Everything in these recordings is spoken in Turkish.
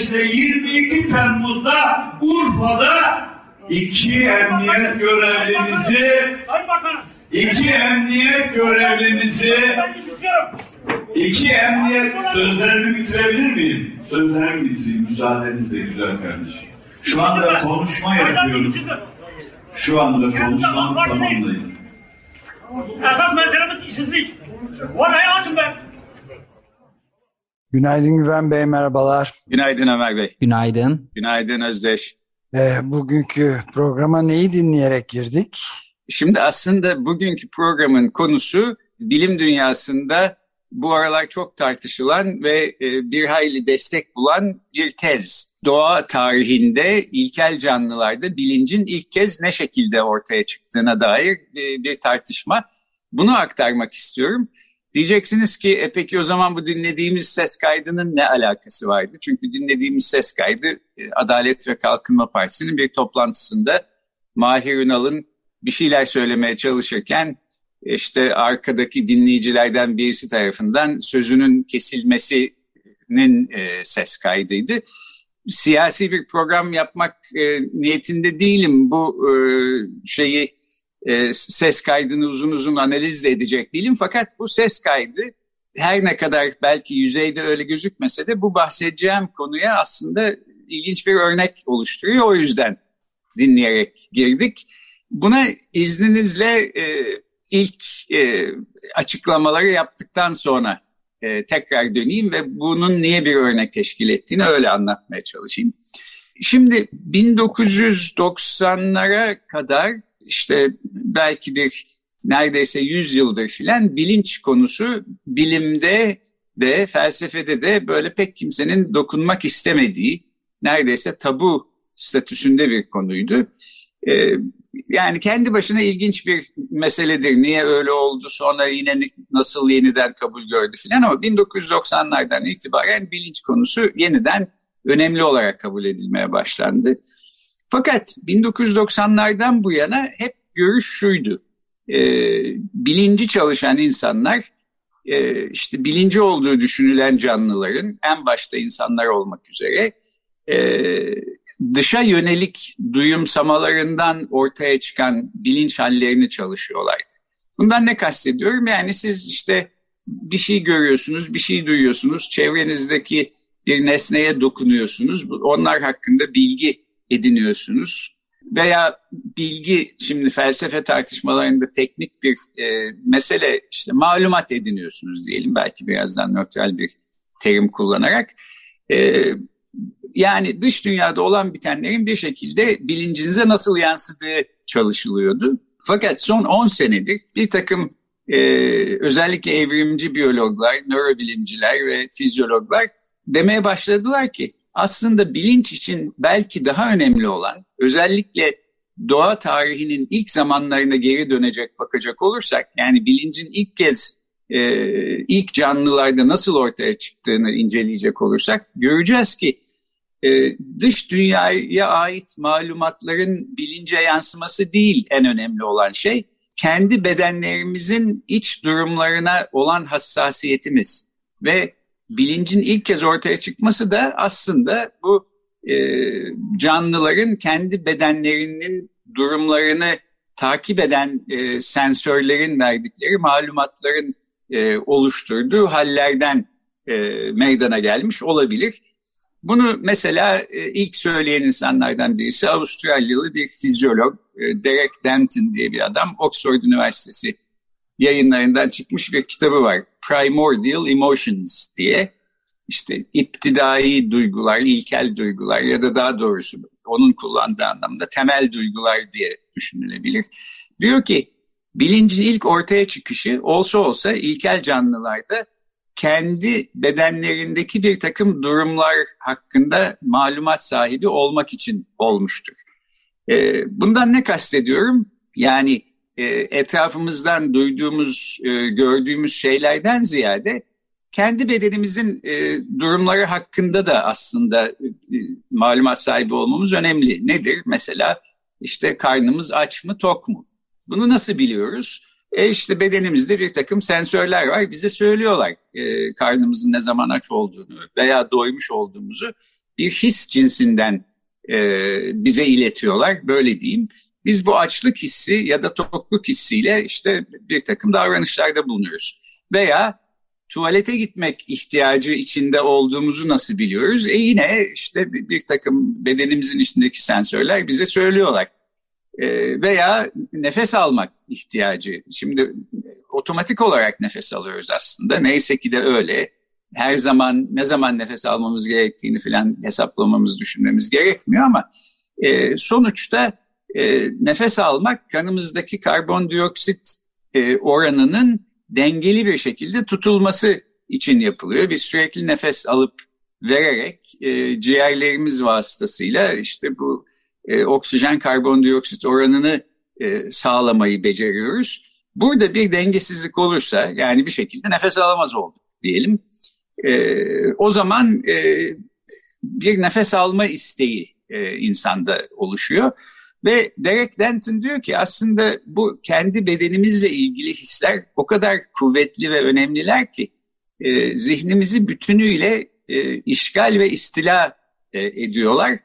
İle 22 Temmuz'da Urfa'da iki emniyet görevlimizi iki emniyet görevlimizi iki emniyet sözlerimi bitirebilir miyim? Sözlerimi bitireyim müsaadenizle güzel kardeşim. Şu anda konuşma yapıyoruz. Şu anda konuşmamı tamamlayın. Esas meselemiz işsizlik. Vallahi açım ben. Günaydın Güven Bey, merhabalar. Günaydın Ömer Bey. Günaydın. Günaydın Özdeş. Ee, bugünkü programa neyi dinleyerek girdik? Şimdi aslında bugünkü programın konusu bilim dünyasında bu aralar çok tartışılan ve e, bir hayli destek bulan bir tez. Doğa tarihinde ilkel canlılarda bilincin ilk kez ne şekilde ortaya çıktığına dair e, bir tartışma. Bunu aktarmak istiyorum. Diyeceksiniz ki e peki o zaman bu dinlediğimiz ses kaydının ne alakası vardı? Çünkü dinlediğimiz ses kaydı e, Adalet ve Kalkınma Partisi'nin bir toplantısında Mahir Ünal'ın bir şeyler söylemeye çalışırken işte arkadaki dinleyicilerden birisi tarafından sözünün kesilmesinin e, ses kaydıydı. Siyasi bir program yapmak e, niyetinde değilim. Bu şeyi e, ses kaydını uzun uzun analiz de edecek değilim. Fakat bu ses kaydı her ne kadar belki yüzeyde öyle gözükmese de bu bahsedeceğim konuya aslında ilginç bir örnek oluşturuyor. O yüzden dinleyerek girdik. Buna izninizle e, ilk e, açıklamaları yaptıktan sonra e, tekrar döneyim ve bunun niye bir örnek teşkil ettiğini öyle anlatmaya çalışayım. Şimdi 1990'lara kadar işte belki bir neredeyse 100 yıldır filan bilinç konusu bilimde de felsefede de böyle pek kimsenin dokunmak istemediği neredeyse tabu statüsünde bir konuydu. Ee, yani kendi başına ilginç bir meseledir. Niye öyle oldu sonra yine nasıl yeniden kabul gördü filan ama 1990'lardan itibaren bilinç konusu yeniden önemli olarak kabul edilmeye başlandı. Fakat 1990'lardan bu yana hep görüş şuydu. E, bilinci çalışan insanlar e, işte bilinci olduğu düşünülen canlıların en başta insanlar olmak üzere e, dışa yönelik duyumsamalarından ortaya çıkan bilinç hallerini çalışıyorlardı. Bundan ne kastediyorum? Yani siz işte bir şey görüyorsunuz, bir şey duyuyorsunuz, çevrenizdeki bir nesneye dokunuyorsunuz. Onlar hakkında bilgi ediniyorsunuz. Veya bilgi, şimdi felsefe tartışmalarında teknik bir e, mesele, işte malumat ediniyorsunuz diyelim. Belki birazdan nötral bir terim kullanarak. E, yani dış dünyada olan bitenlerin bir şekilde bilincinize nasıl yansıdığı çalışılıyordu. Fakat son 10 senedir bir takım e, özellikle evrimci biyologlar, nörobilimciler ve fizyologlar demeye başladılar ki aslında bilinç için belki daha önemli olan özellikle doğa tarihinin ilk zamanlarına geri dönecek bakacak olursak yani bilincin ilk kez e, ilk canlılarda nasıl ortaya çıktığını inceleyecek olursak göreceğiz ki e, dış dünyaya ait malumatların bilince yansıması değil en önemli olan şey kendi bedenlerimizin iç durumlarına olan hassasiyetimiz ve bilincin ilk kez ortaya çıkması da aslında bu e, canlıların kendi bedenlerinin durumlarını takip eden e, sensörlerin verdikleri malumatların e, oluşturduğu hallerden e, meydana gelmiş olabilir. Bunu mesela e, ilk söyleyen insanlardan birisi Avustralyalı bir fizyolog e, Derek Denton diye bir adam. Oxford Üniversitesi yayınlarından çıkmış bir kitabı var. Primordial Emotions diye. İşte iptidai duygular, ilkel duygular ya da daha doğrusu onun kullandığı anlamda temel duygular diye düşünülebilir. Diyor ki bilincin ilk ortaya çıkışı olsa olsa ilkel canlılarda kendi bedenlerindeki bir takım durumlar hakkında malumat sahibi olmak için olmuştur. E, bundan ne kastediyorum? Yani e, etrafımızdan duyduğumuz, e, gördüğümüz şeylerden ziyade kendi bedenimizin e, durumları hakkında da aslında e, malumat sahibi olmamız önemli. Nedir? Mesela işte karnımız aç mı, tok mu? Bunu nasıl biliyoruz? E işte bedenimizde bir takım sensörler var. Bize söylüyorlar e, karnımızın ne zaman aç olduğunu veya doymuş olduğumuzu bir his cinsinden e, bize iletiyorlar. Böyle diyeyim. Biz bu açlık hissi ya da tokluk hissiyle işte bir takım davranışlarda bulunuyoruz. Veya tuvalete gitmek ihtiyacı içinde olduğumuzu nasıl biliyoruz? E yine işte bir, takım bedenimizin içindeki sensörler bize söylüyorlar. E, veya nefes almak ihtiyacı. Şimdi otomatik olarak nefes alıyoruz aslında. Neyse ki de öyle. Her zaman ne zaman nefes almamız gerektiğini falan hesaplamamız, düşünmemiz gerekmiyor ama e, sonuçta e, nefes almak kanımızdaki karbondioksit e, oranının dengeli bir şekilde tutulması için yapılıyor. Biz sürekli nefes alıp vererek e, ciğerlerimiz vasıtasıyla işte bu e, oksijen karbondioksit oranını e, sağlamayı beceriyoruz. Burada bir dengesizlik olursa yani bir şekilde nefes alamaz olduk diyelim. E, o zaman e, bir nefes alma isteği e, insanda oluşuyor. Ve Derek Denton diyor ki aslında bu kendi bedenimizle ilgili hisler o kadar kuvvetli ve önemliler ki e, zihnimizi bütünüyle e, işgal ve istila e, ediyorlar.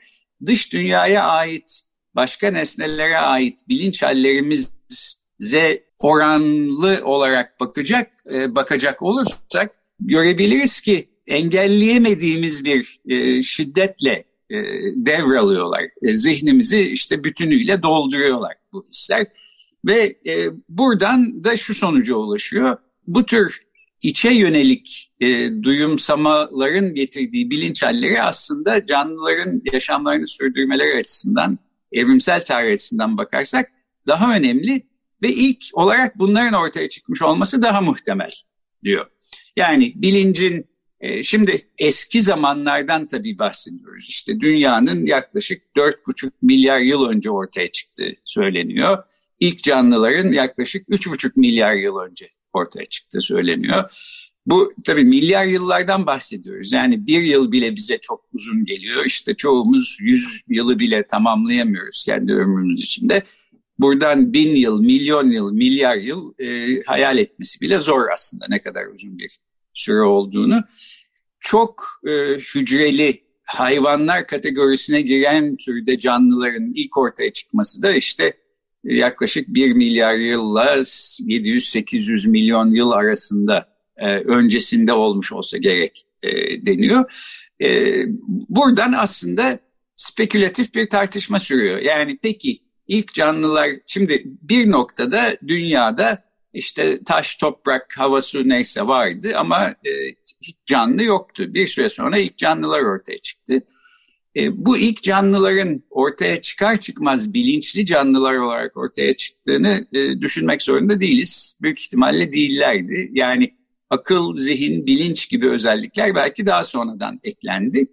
Dış dünyaya ait, başka nesnelere ait bilinç hallerimize oranlı olarak bakacak e, bakacak olursak görebiliriz ki engelleyemediğimiz bir e, şiddetle e, devralıyorlar. E, zihnimizi işte bütünüyle dolduruyorlar bu hisler. Ve e, buradan da şu sonuca ulaşıyor. Bu tür içe yönelik duyumsamaların getirdiği bilinç halleri aslında canlıların yaşamlarını sürdürmeleri açısından, evrimsel tarih açısından bakarsak daha önemli ve ilk olarak bunların ortaya çıkmış olması daha muhtemel diyor. Yani bilincin e, şimdi eski zamanlardan tabii bahsediyoruz. İşte dünyanın yaklaşık 4,5 milyar yıl önce ortaya çıktığı söyleniyor. İlk canlıların yaklaşık 3,5 milyar yıl önce ortaya çıktığı söyleniyor. Bu tabii milyar yıllardan bahsediyoruz. Yani bir yıl bile bize çok uzun geliyor. İşte çoğumuz yüz yılı bile tamamlayamıyoruz kendi ömrümüz içinde. Buradan bin yıl, milyon yıl, milyar yıl e, hayal etmesi bile zor aslında ne kadar uzun bir süre olduğunu. Çok e, hücreli hayvanlar kategorisine giren türde canlıların ilk ortaya çıkması da işte e, yaklaşık 1 milyar yılla 700-800 milyon yıl arasında e, öncesinde olmuş olsa gerek e, deniyor. E, buradan aslında spekülatif bir tartışma sürüyor. Yani peki ilk canlılar şimdi bir noktada dünyada işte taş, toprak, hava, su neyse vardı ama e, hiç canlı yoktu. Bir süre sonra ilk canlılar ortaya çıktı. E, bu ilk canlıların ortaya çıkar çıkmaz bilinçli canlılar olarak ortaya çıktığını e, düşünmek zorunda değiliz. Büyük ihtimalle değillerdi. Yani akıl, zihin, bilinç gibi özellikler belki daha sonradan eklendi.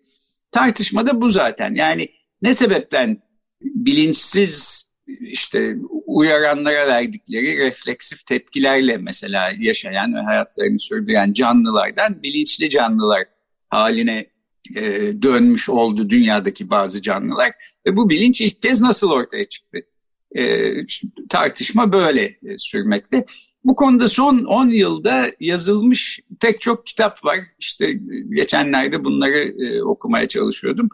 Tartışma da bu zaten. Yani ne sebepten bilinçsiz işte uyaranlara verdikleri refleksif tepkilerle mesela yaşayan ve hayatlarını sürdüren canlılardan bilinçli canlılar haline e, dönmüş oldu dünyadaki bazı canlılar ve bu bilinç ilk kez nasıl ortaya çıktı? E, tartışma böyle e, sürmekte. Bu konuda son 10 yılda yazılmış pek çok kitap var. İşte geçenlerde bunları e, okumaya çalışıyordum.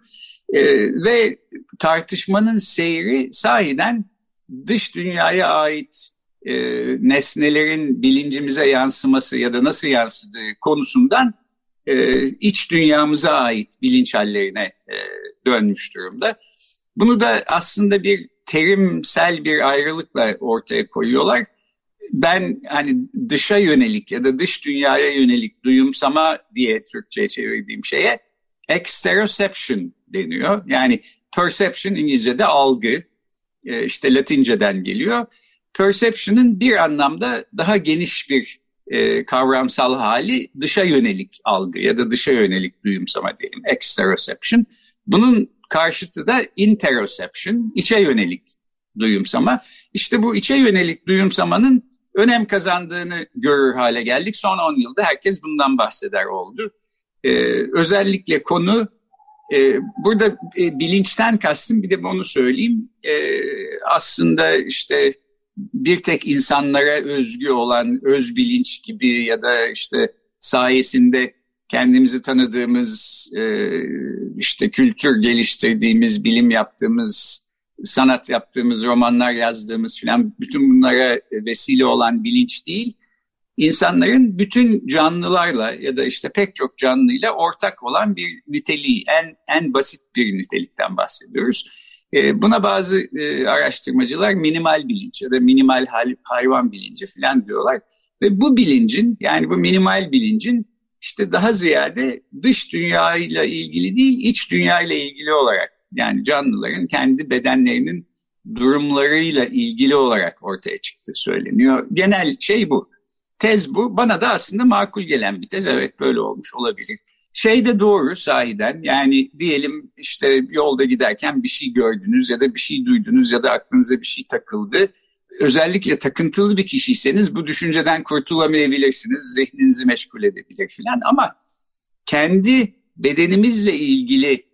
E, ve tartışmanın seyri sahiden dış dünyaya ait e, nesnelerin bilincimize yansıması ya da nasıl yansıdığı konusundan e, iç dünyamıza ait bilinç hallerine e, dönmüş durumda. Bunu da aslında bir terimsel bir ayrılıkla ortaya koyuyorlar. Ben hani dışa yönelik ya da dış dünyaya yönelik duyumsama diye Türkçe'ye çevirdiğim şeye exteroception deniyor. Yani perception İngilizce'de algı, e, işte Latinceden geliyor. Perception'ın bir anlamda daha geniş bir e, kavramsal hali dışa yönelik algı ya da dışa yönelik duyumsama diyelim, exteroception. Bunun karşıtı da interoception, içe yönelik duyumsama. İşte bu içe yönelik duyumsamanın önem kazandığını görür hale geldik. Son 10 yılda herkes bundan bahseder oldu. Ee, özellikle konu e, burada e, bilinçten kastım bir de onu söyleyeyim. E, aslında işte bir tek insanlara özgü olan öz bilinç gibi ya da işte sayesinde kendimizi tanıdığımız, e, işte kültür geliştirdiğimiz, bilim yaptığımız, sanat yaptığımız, romanlar yazdığımız filan bütün bunlara vesile olan bilinç değil, insanların bütün canlılarla ya da işte pek çok canlıyla ortak olan bir niteliği, en en basit bir nitelikten bahsediyoruz. E, buna bazı e, araştırmacılar minimal bilinç ya da minimal hayvan bilinci falan diyorlar. Ve bu bilincin yani bu minimal bilincin işte daha ziyade dış dünyayla ilgili değil iç dünyayla ilgili olarak yani canlıların kendi bedenlerinin durumlarıyla ilgili olarak ortaya çıktı söyleniyor. Genel şey bu. Tez bu. Bana da aslında makul gelen bir tez. Evet böyle olmuş olabilir. Şey de doğru sahiden yani diyelim işte yolda giderken bir şey gördünüz ya da bir şey duydunuz ya da aklınıza bir şey takıldı. Özellikle takıntılı bir kişiyseniz bu düşünceden kurtulamayabilirsiniz. Zihninizi meşgul edebilir filan ama kendi bedenimizle ilgili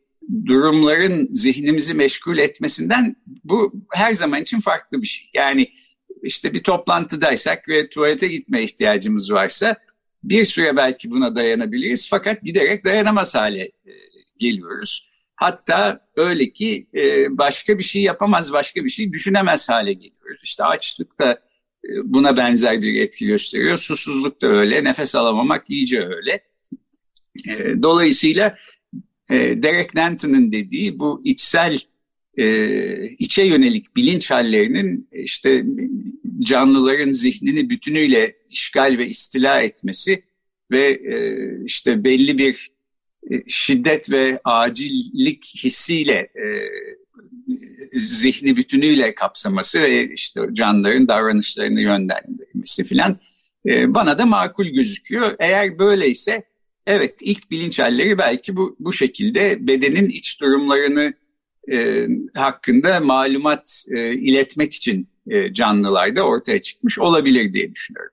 durumların zihnimizi meşgul etmesinden bu her zaman için farklı bir şey. Yani işte bir toplantıdaysak ve tuvalete gitme ihtiyacımız varsa bir süre belki buna dayanabiliriz fakat giderek dayanamaz hale e, geliyoruz. Hatta öyle ki e, başka bir şey yapamaz, başka bir şey düşünemez hale geliyoruz. İşte açlık da e, buna benzer bir etki gösteriyor. Susuzluk da öyle, nefes alamamak iyice öyle. Dolayısıyla Derek Nanton'ın dediği bu içsel içe yönelik bilinç hallerinin işte canlıların zihnini bütünüyle işgal ve istila etmesi ve e, işte belli bir e, şiddet ve acillik hissiyle e, zihni bütünüyle kapsaması ve işte canlıların davranışlarını yönlendirmesi filan e, bana da makul gözüküyor. Eğer böyleyse evet ilk bilinç halleri belki bu, bu şekilde bedenin iç durumlarını e, hakkında malumat e, iletmek için e, canlılarda ortaya çıkmış olabilir diye düşünüyorum.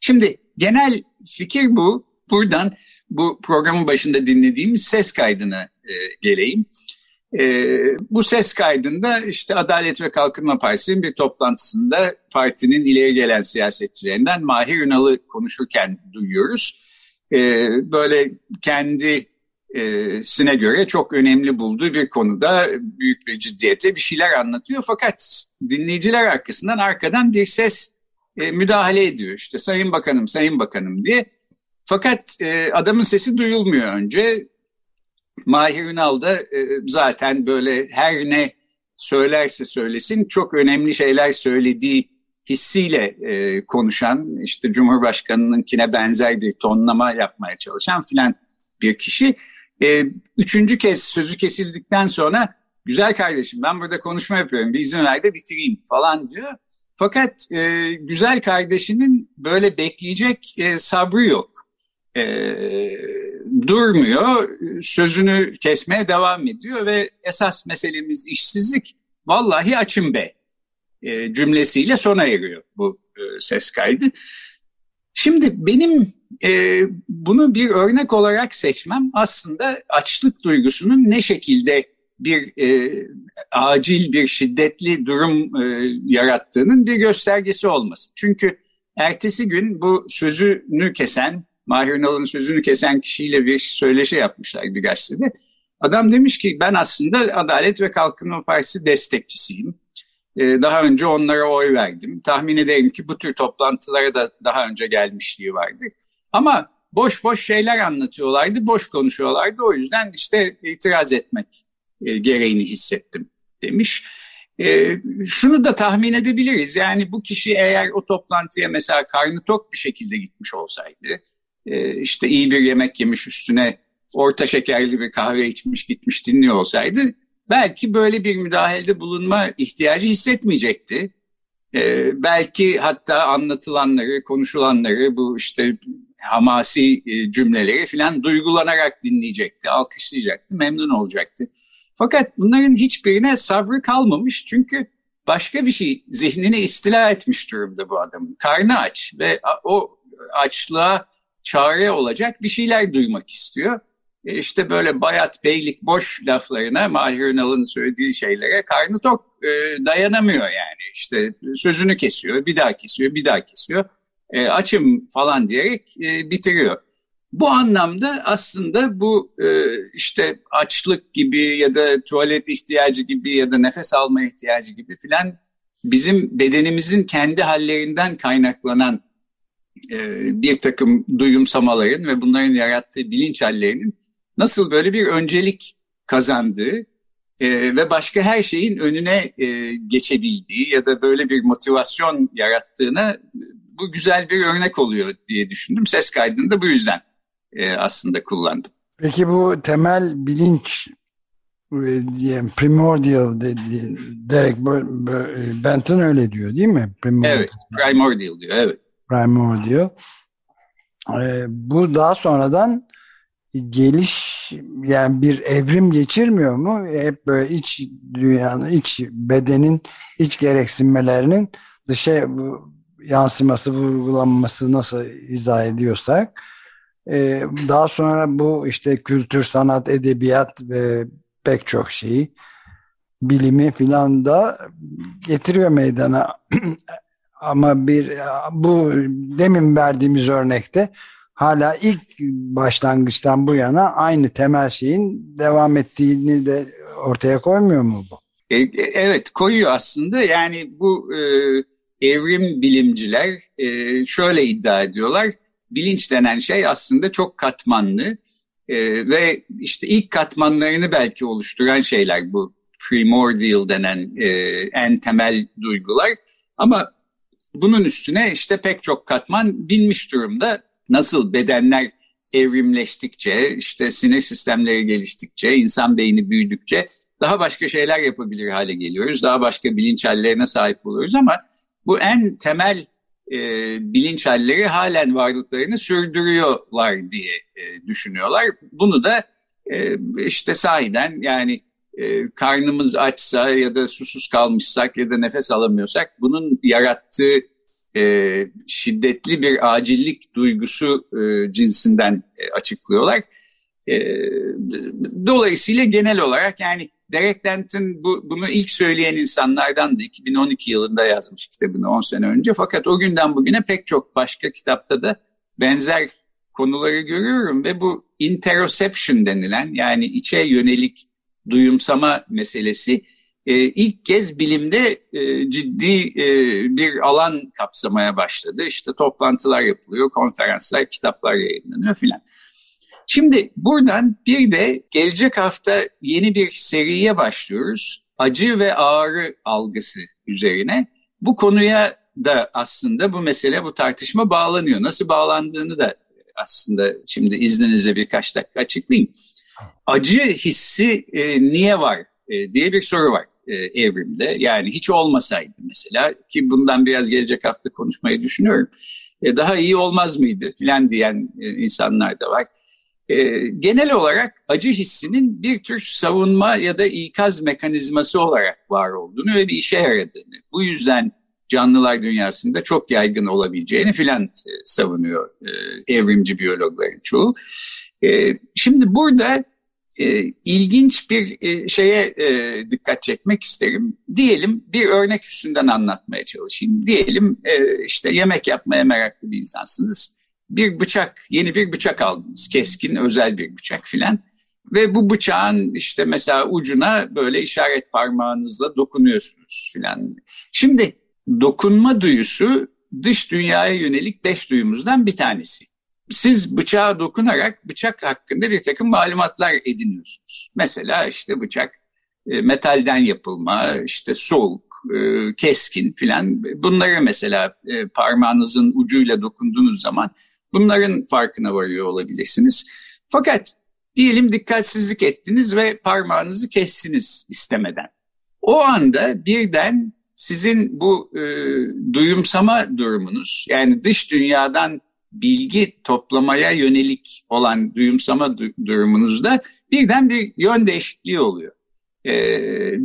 Şimdi genel fikir bu. Buradan bu programın başında dinlediğimiz ses kaydına e, geleyim. E, bu ses kaydında işte Adalet ve Kalkınma Partisi'nin bir toplantısında partinin ileri gelen siyasetçilerinden Mahir Ünal'ı konuşurken duyuyoruz. E, böyle kendi sine göre çok önemli bulduğu bir konuda büyük bir ciddiyetle bir şeyler anlatıyor. Fakat dinleyiciler arkasından arkadan bir ses e, müdahale ediyor. İşte Sayın Bakanım, Sayın Bakanım diye. Fakat e, adamın sesi duyulmuyor önce. Mahir Ünal da e, zaten böyle her ne söylerse söylesin çok önemli şeyler söylediği hissiyle e, konuşan, işte Cumhurbaşkanı'nınkine benzer bir tonlama yapmaya çalışan filan bir kişi. E, üçüncü kez sözü kesildikten sonra güzel kardeşim ben burada konuşma yapıyorum bir izin ver de bitireyim falan diyor. Fakat e, güzel kardeşinin böyle bekleyecek e, sabrı yok. E, durmuyor, sözünü kesmeye devam ediyor ve esas meselemiz işsizlik. Vallahi açım be e, cümlesiyle sona eriyor bu e, ses kaydı. Şimdi benim e, bunu bir örnek olarak seçmem aslında açlık duygusunun ne şekilde bir e, acil bir şiddetli durum e, yarattığının bir göstergesi olması. Çünkü ertesi gün bu sözünü kesen, Mahir Ünal'ın sözünü kesen kişiyle bir söyleşi yapmışlar bir gazetede. Adam demiş ki ben aslında Adalet ve Kalkınma Partisi destekçisiyim. Ee, daha önce onlara oy verdim. Tahmin ederim ki bu tür toplantılara da daha önce gelmişliği vardır. Ama boş boş şeyler anlatıyorlardı, boş konuşuyorlardı. O yüzden işte itiraz etmek e, gereğini hissettim demiş. E, şunu da tahmin edebiliriz. Yani bu kişi eğer o toplantıya mesela karnı tok bir şekilde gitmiş olsaydı, e, işte iyi bir yemek yemiş üstüne orta şekerli bir kahve içmiş gitmiş dinliyor olsaydı belki böyle bir müdahalede bulunma ihtiyacı hissetmeyecekti. E, belki hatta anlatılanları, konuşulanları, bu işte hamasi e, cümleleri filan duygulanarak dinleyecekti, alkışlayacaktı, memnun olacaktı. Fakat bunların hiçbirine sabrı kalmamış çünkü başka bir şey zihnini istila etmiş durumda bu adamın. Karnı aç ve o açlığa çare olacak bir şeyler duymak istiyor. E işte böyle bayat, beylik, boş laflarına, Mahir Ünal'ın söylediği şeylere karnı tok e, dayanamıyor yani. İşte sözünü kesiyor, bir daha kesiyor, bir daha kesiyor. E, açım falan diyerek e, bitiriyor. Bu anlamda aslında bu e, işte açlık gibi ya da tuvalet ihtiyacı gibi ya da nefes alma ihtiyacı gibi filan bizim bedenimizin kendi hallerinden kaynaklanan e, bir takım duyumsamaların ve bunların yarattığı bilinç hallerinin nasıl böyle bir öncelik kazandığı e, ve başka her şeyin önüne e, geçebildiği ya da böyle bir motivasyon yarattığına bu güzel bir örnek oluyor diye düşündüm. Ses kaydını da bu yüzden e, aslında kullandım. Peki bu temel bilinç e, diye primordial dedi Derek Benton öyle diyor değil mi? Primordial. Evet, primordial diyor evet. Primordial. Ee, bu daha sonradan geliş yani bir evrim geçirmiyor mu? Hep böyle iç dünyanın, iç bedenin iç gereksinmelerinin dışa yansıması, vurgulanması nasıl izah ediyorsak ee, daha sonra bu işte kültür, sanat, edebiyat ve pek çok şeyi bilimi filan da getiriyor meydana. Ama bir bu demin verdiğimiz örnekte hala ilk başlangıçtan bu yana aynı temel şeyin devam ettiğini de ortaya koymuyor mu bu? E, e, evet koyuyor aslında yani bu e, evrim bilimciler e, şöyle iddia ediyorlar bilinç denen şey aslında çok katmanlı e, ve işte ilk katmanlarını belki oluşturan şeyler bu primordial denen e, en temel duygular ama bunun üstüne işte pek çok katman binmiş durumda. Nasıl bedenler evrimleştikçe, işte sinir sistemleri geliştikçe, insan beyni büyüdükçe daha başka şeyler yapabilir hale geliyoruz. Daha başka bilinç hallerine sahip oluyoruz ama bu en temel e, bilinç halleri halen varlıklarını sürdürüyorlar diye e, düşünüyorlar. Bunu da e, işte sahiden yani e, karnımız açsa ya da susuz kalmışsak ya da nefes alamıyorsak bunun yarattığı e, şiddetli bir acillik duygusu e, cinsinden e, açıklıyorlar. E, dolayısıyla genel olarak yani Derek Denton bu, bunu ilk söyleyen insanlardan da 2012 yılında yazmış kitabını 10 sene önce. Fakat o günden bugüne pek çok başka kitapta da benzer konuları görüyorum ve bu interoception denilen yani içe yönelik duyumsama meselesi e, ilk kez bilimde e, ciddi e, bir alan kapsamaya başladı. İşte toplantılar yapılıyor, konferanslar, kitaplar yayınlanıyor filan. Şimdi buradan bir de gelecek hafta yeni bir seriye başlıyoruz. Acı ve ağrı algısı üzerine. Bu konuya da aslında bu mesele, bu tartışma bağlanıyor. Nasıl bağlandığını da aslında şimdi izninizle birkaç dakika açıklayayım. Acı hissi e, niye var e, diye bir soru var e, evrimde. Yani hiç olmasaydı mesela ki bundan biraz gelecek hafta konuşmayı düşünüyorum. E, daha iyi olmaz mıydı filan diyen e, insanlar da var. E, genel olarak acı hissinin bir tür savunma ya da ikaz mekanizması olarak var olduğunu ve bir işe yaradığını, bu yüzden canlılar dünyasında çok yaygın olabileceğini filan e, savunuyor e, evrimci biyologların çoğu. E, şimdi burada e, ilginç bir e, şeye e, dikkat çekmek isterim. Diyelim bir örnek üstünden anlatmaya çalışayım. Diyelim e, işte yemek yapmaya meraklı bir insansınız bir bıçak, yeni bir bıçak aldınız. Keskin, özel bir bıçak filan. Ve bu bıçağın işte mesela ucuna böyle işaret parmağınızla dokunuyorsunuz filan. Şimdi dokunma duyusu dış dünyaya yönelik beş duyumuzdan bir tanesi. Siz bıçağa dokunarak bıçak hakkında bir takım malumatlar ediniyorsunuz. Mesela işte bıçak e, metalden yapılma, işte soğuk, e, keskin filan. Bunları mesela e, parmağınızın ucuyla dokunduğunuz zaman Bunların farkına varıyor olabilirsiniz. Fakat diyelim dikkatsizlik ettiniz ve parmağınızı kestiniz istemeden. O anda birden sizin bu e, duyumsama durumunuz yani dış dünyadan bilgi toplamaya yönelik olan duyumsama du- durumunuzda birden bir yön değişikliği oluyor. E,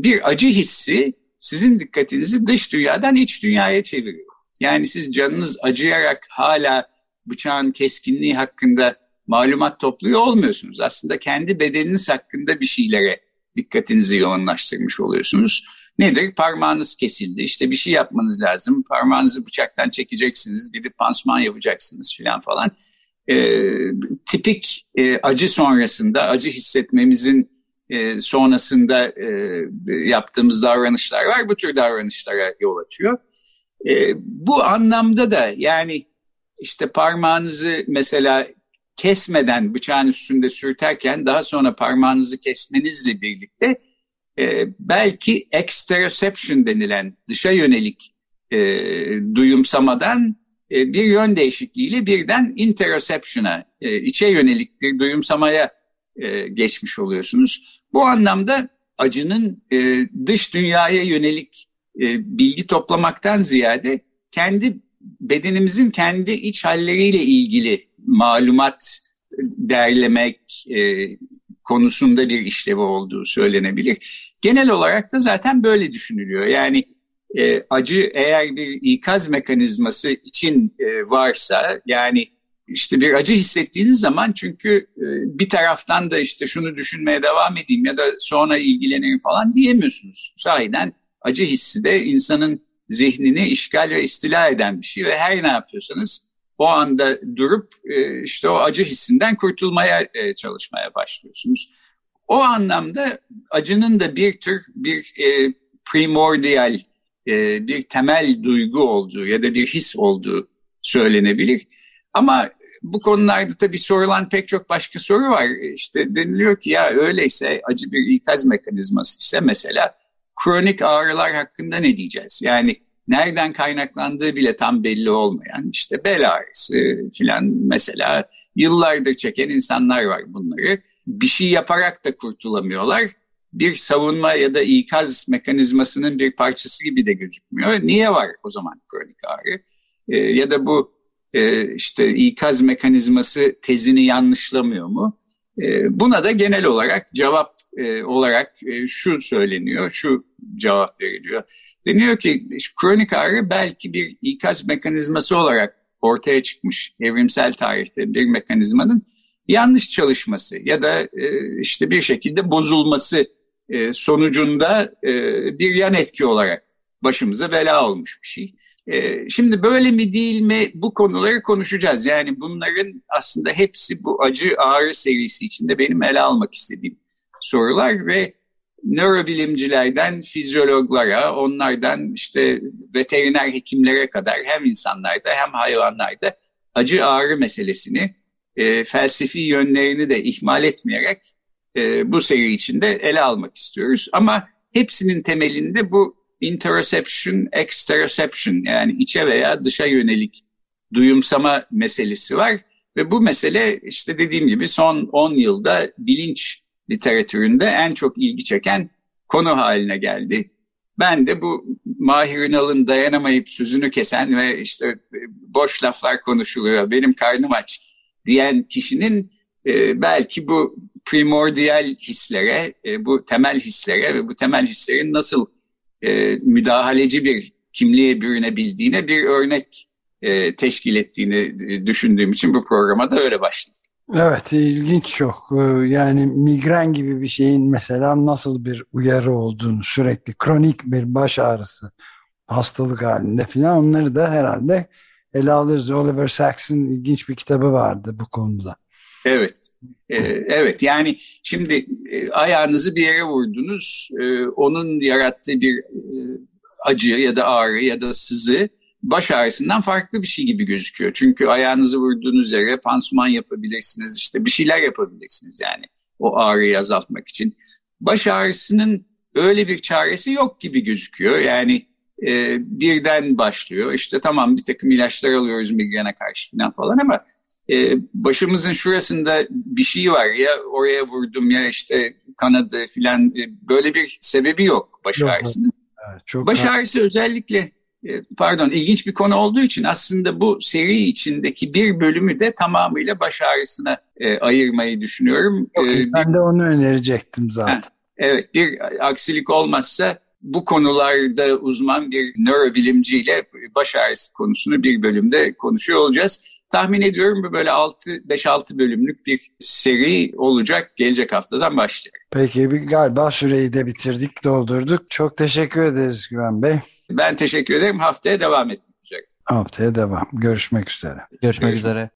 bir acı hissi sizin dikkatinizi dış dünyadan iç dünyaya çeviriyor. Yani siz canınız acıyarak hala bıçağın keskinliği hakkında malumat topluyor olmuyorsunuz. Aslında kendi bedeniniz hakkında bir şeylere dikkatinizi yoğunlaştırmış oluyorsunuz. Nedir? Parmağınız kesildi. İşte bir şey yapmanız lazım. Parmağınızı bıçaktan çekeceksiniz. Gidip pansuman yapacaksınız filan falan. Ee, tipik e, acı sonrasında, acı hissetmemizin e, sonrasında e, yaptığımız davranışlar var. Bu tür davranışlara yol açıyor. E, bu anlamda da yani işte parmağınızı mesela kesmeden bıçağın üstünde sürterken daha sonra parmağınızı kesmenizle birlikte e, belki exteroception denilen dışa yönelik e, duyumsamadan e, bir yön değişikliğiyle birden interoception'a, e, içe yönelik bir duyumsamaya e, geçmiş oluyorsunuz. Bu anlamda acının e, dış dünyaya yönelik e, bilgi toplamaktan ziyade kendi bedenimizin kendi iç halleriyle ilgili malumat derlemek e, konusunda bir işlevi olduğu söylenebilir. Genel olarak da zaten böyle düşünülüyor. Yani e, acı eğer bir ikaz mekanizması için e, varsa yani işte bir acı hissettiğiniz zaman çünkü e, bir taraftan da işte şunu düşünmeye devam edeyim ya da sonra ilgilenirim falan diyemiyorsunuz. Sahiden acı hissi de insanın zihnini işgal ve istila eden bir şey ve her ne yapıyorsanız o anda durup e, işte o acı hissinden kurtulmaya e, çalışmaya başlıyorsunuz. O anlamda acının da bir tür bir e, primordial, bir temel duygu olduğu ya da bir his olduğu söylenebilir. Ama bu konularda tabii sorulan pek çok başka soru var. İşte deniliyor ki ya öyleyse acı bir ikaz mekanizması ise mesela kronik ağrılar hakkında ne diyeceğiz? Yani nereden kaynaklandığı bile tam belli olmayan işte bel ağrısı filan mesela yıllardır çeken insanlar var bunları. Bir şey yaparak da kurtulamıyorlar. Bir savunma ya da ikaz mekanizmasının bir parçası gibi de gözükmüyor. Niye var o zaman kronik ağrı? Ee, ya da bu e, işte ikaz mekanizması tezini yanlışlamıyor mu? E, buna da genel olarak cevap e, olarak e, şu söyleniyor, şu cevap veriliyor. Deniyor ki kronik ağrı belki bir ikaz mekanizması olarak ortaya çıkmış evrimsel tarihte bir mekanizmanın yanlış çalışması ya da e, işte bir şekilde bozulması e, sonucunda e, bir yan etki olarak başımıza bela olmuş bir şey. E, şimdi böyle mi değil mi bu konuları konuşacağız. Yani bunların aslında hepsi bu acı ağrı serisi içinde benim ele almak istediğim sorular ve nörobilimcilerden fizyologlara, onlardan işte veteriner hekimlere kadar hem insanlarda hem hayvanlarda acı ağrı meselesini e, felsefi yönlerini de ihmal etmeyerek e, bu seri içinde ele almak istiyoruz. Ama hepsinin temelinde bu interoception, exteroception yani içe veya dışa yönelik duyumsama meselesi var. Ve bu mesele işte dediğim gibi son 10 yılda bilinç literatüründe en çok ilgi çeken konu haline geldi. Ben de bu Mahir Ünal'ın dayanamayıp sözünü kesen ve işte boş laflar konuşuluyor, benim karnım aç diyen kişinin e, belki bu primordial hislere, e, bu temel hislere ve bu temel hislerin nasıl e, müdahaleci bir kimliğe bürünebildiğine bir örnek e, teşkil ettiğini düşündüğüm için bu programa da öyle başladık. Evet ilginç çok ee, yani migren gibi bir şeyin mesela nasıl bir uyarı olduğunu sürekli kronik bir baş ağrısı hastalık halinde filan onları da herhalde ele alırız. Oliver Sacks'ın ilginç bir kitabı vardı bu konuda. Evet, ee, evet yani şimdi e, ayağınızı bir yere vurdunuz, e, onun yarattığı bir e, acı ya da ağrı ya da sızı baş ağrısından farklı bir şey gibi gözüküyor. Çünkü ayağınızı vurduğunuz yere pansuman yapabilirsiniz, işte bir şeyler yapabilirsiniz yani o ağrıyı azaltmak için. Baş ağrısının öyle bir çaresi yok gibi gözüküyor. Yani e, birden başlıyor. İşte tamam bir takım ilaçlar alıyoruz migrene karşı falan falan ama e, başımızın şurasında bir şey var ya oraya vurdum ya işte kanadı falan e, böyle bir sebebi yok baş ağrısının. çok Baş ağrısı özellikle pardon ilginç bir konu olduğu için aslında bu seri içindeki bir bölümü de tamamıyla baş ağrısına e, ayırmayı düşünüyorum. Çok E, iyi. Ben de onu önerecektim zaten. Ha. Evet bir aksilik olmazsa bu konularda uzman bir nörobilimciyle baş ağrısı konusunu bir bölümde konuşuyor olacağız. Tahmin ediyorum bu böyle 5-6 bölümlük bir seri olacak. Gelecek haftadan başlayacak. Peki galiba süreyi de bitirdik, doldurduk. Çok teşekkür ederiz Güven Bey. Ben teşekkür ederim. Haftaya devam etmek üzere. Haftaya devam. Görüşmek üzere. Görüşmek Görüşmek üzere.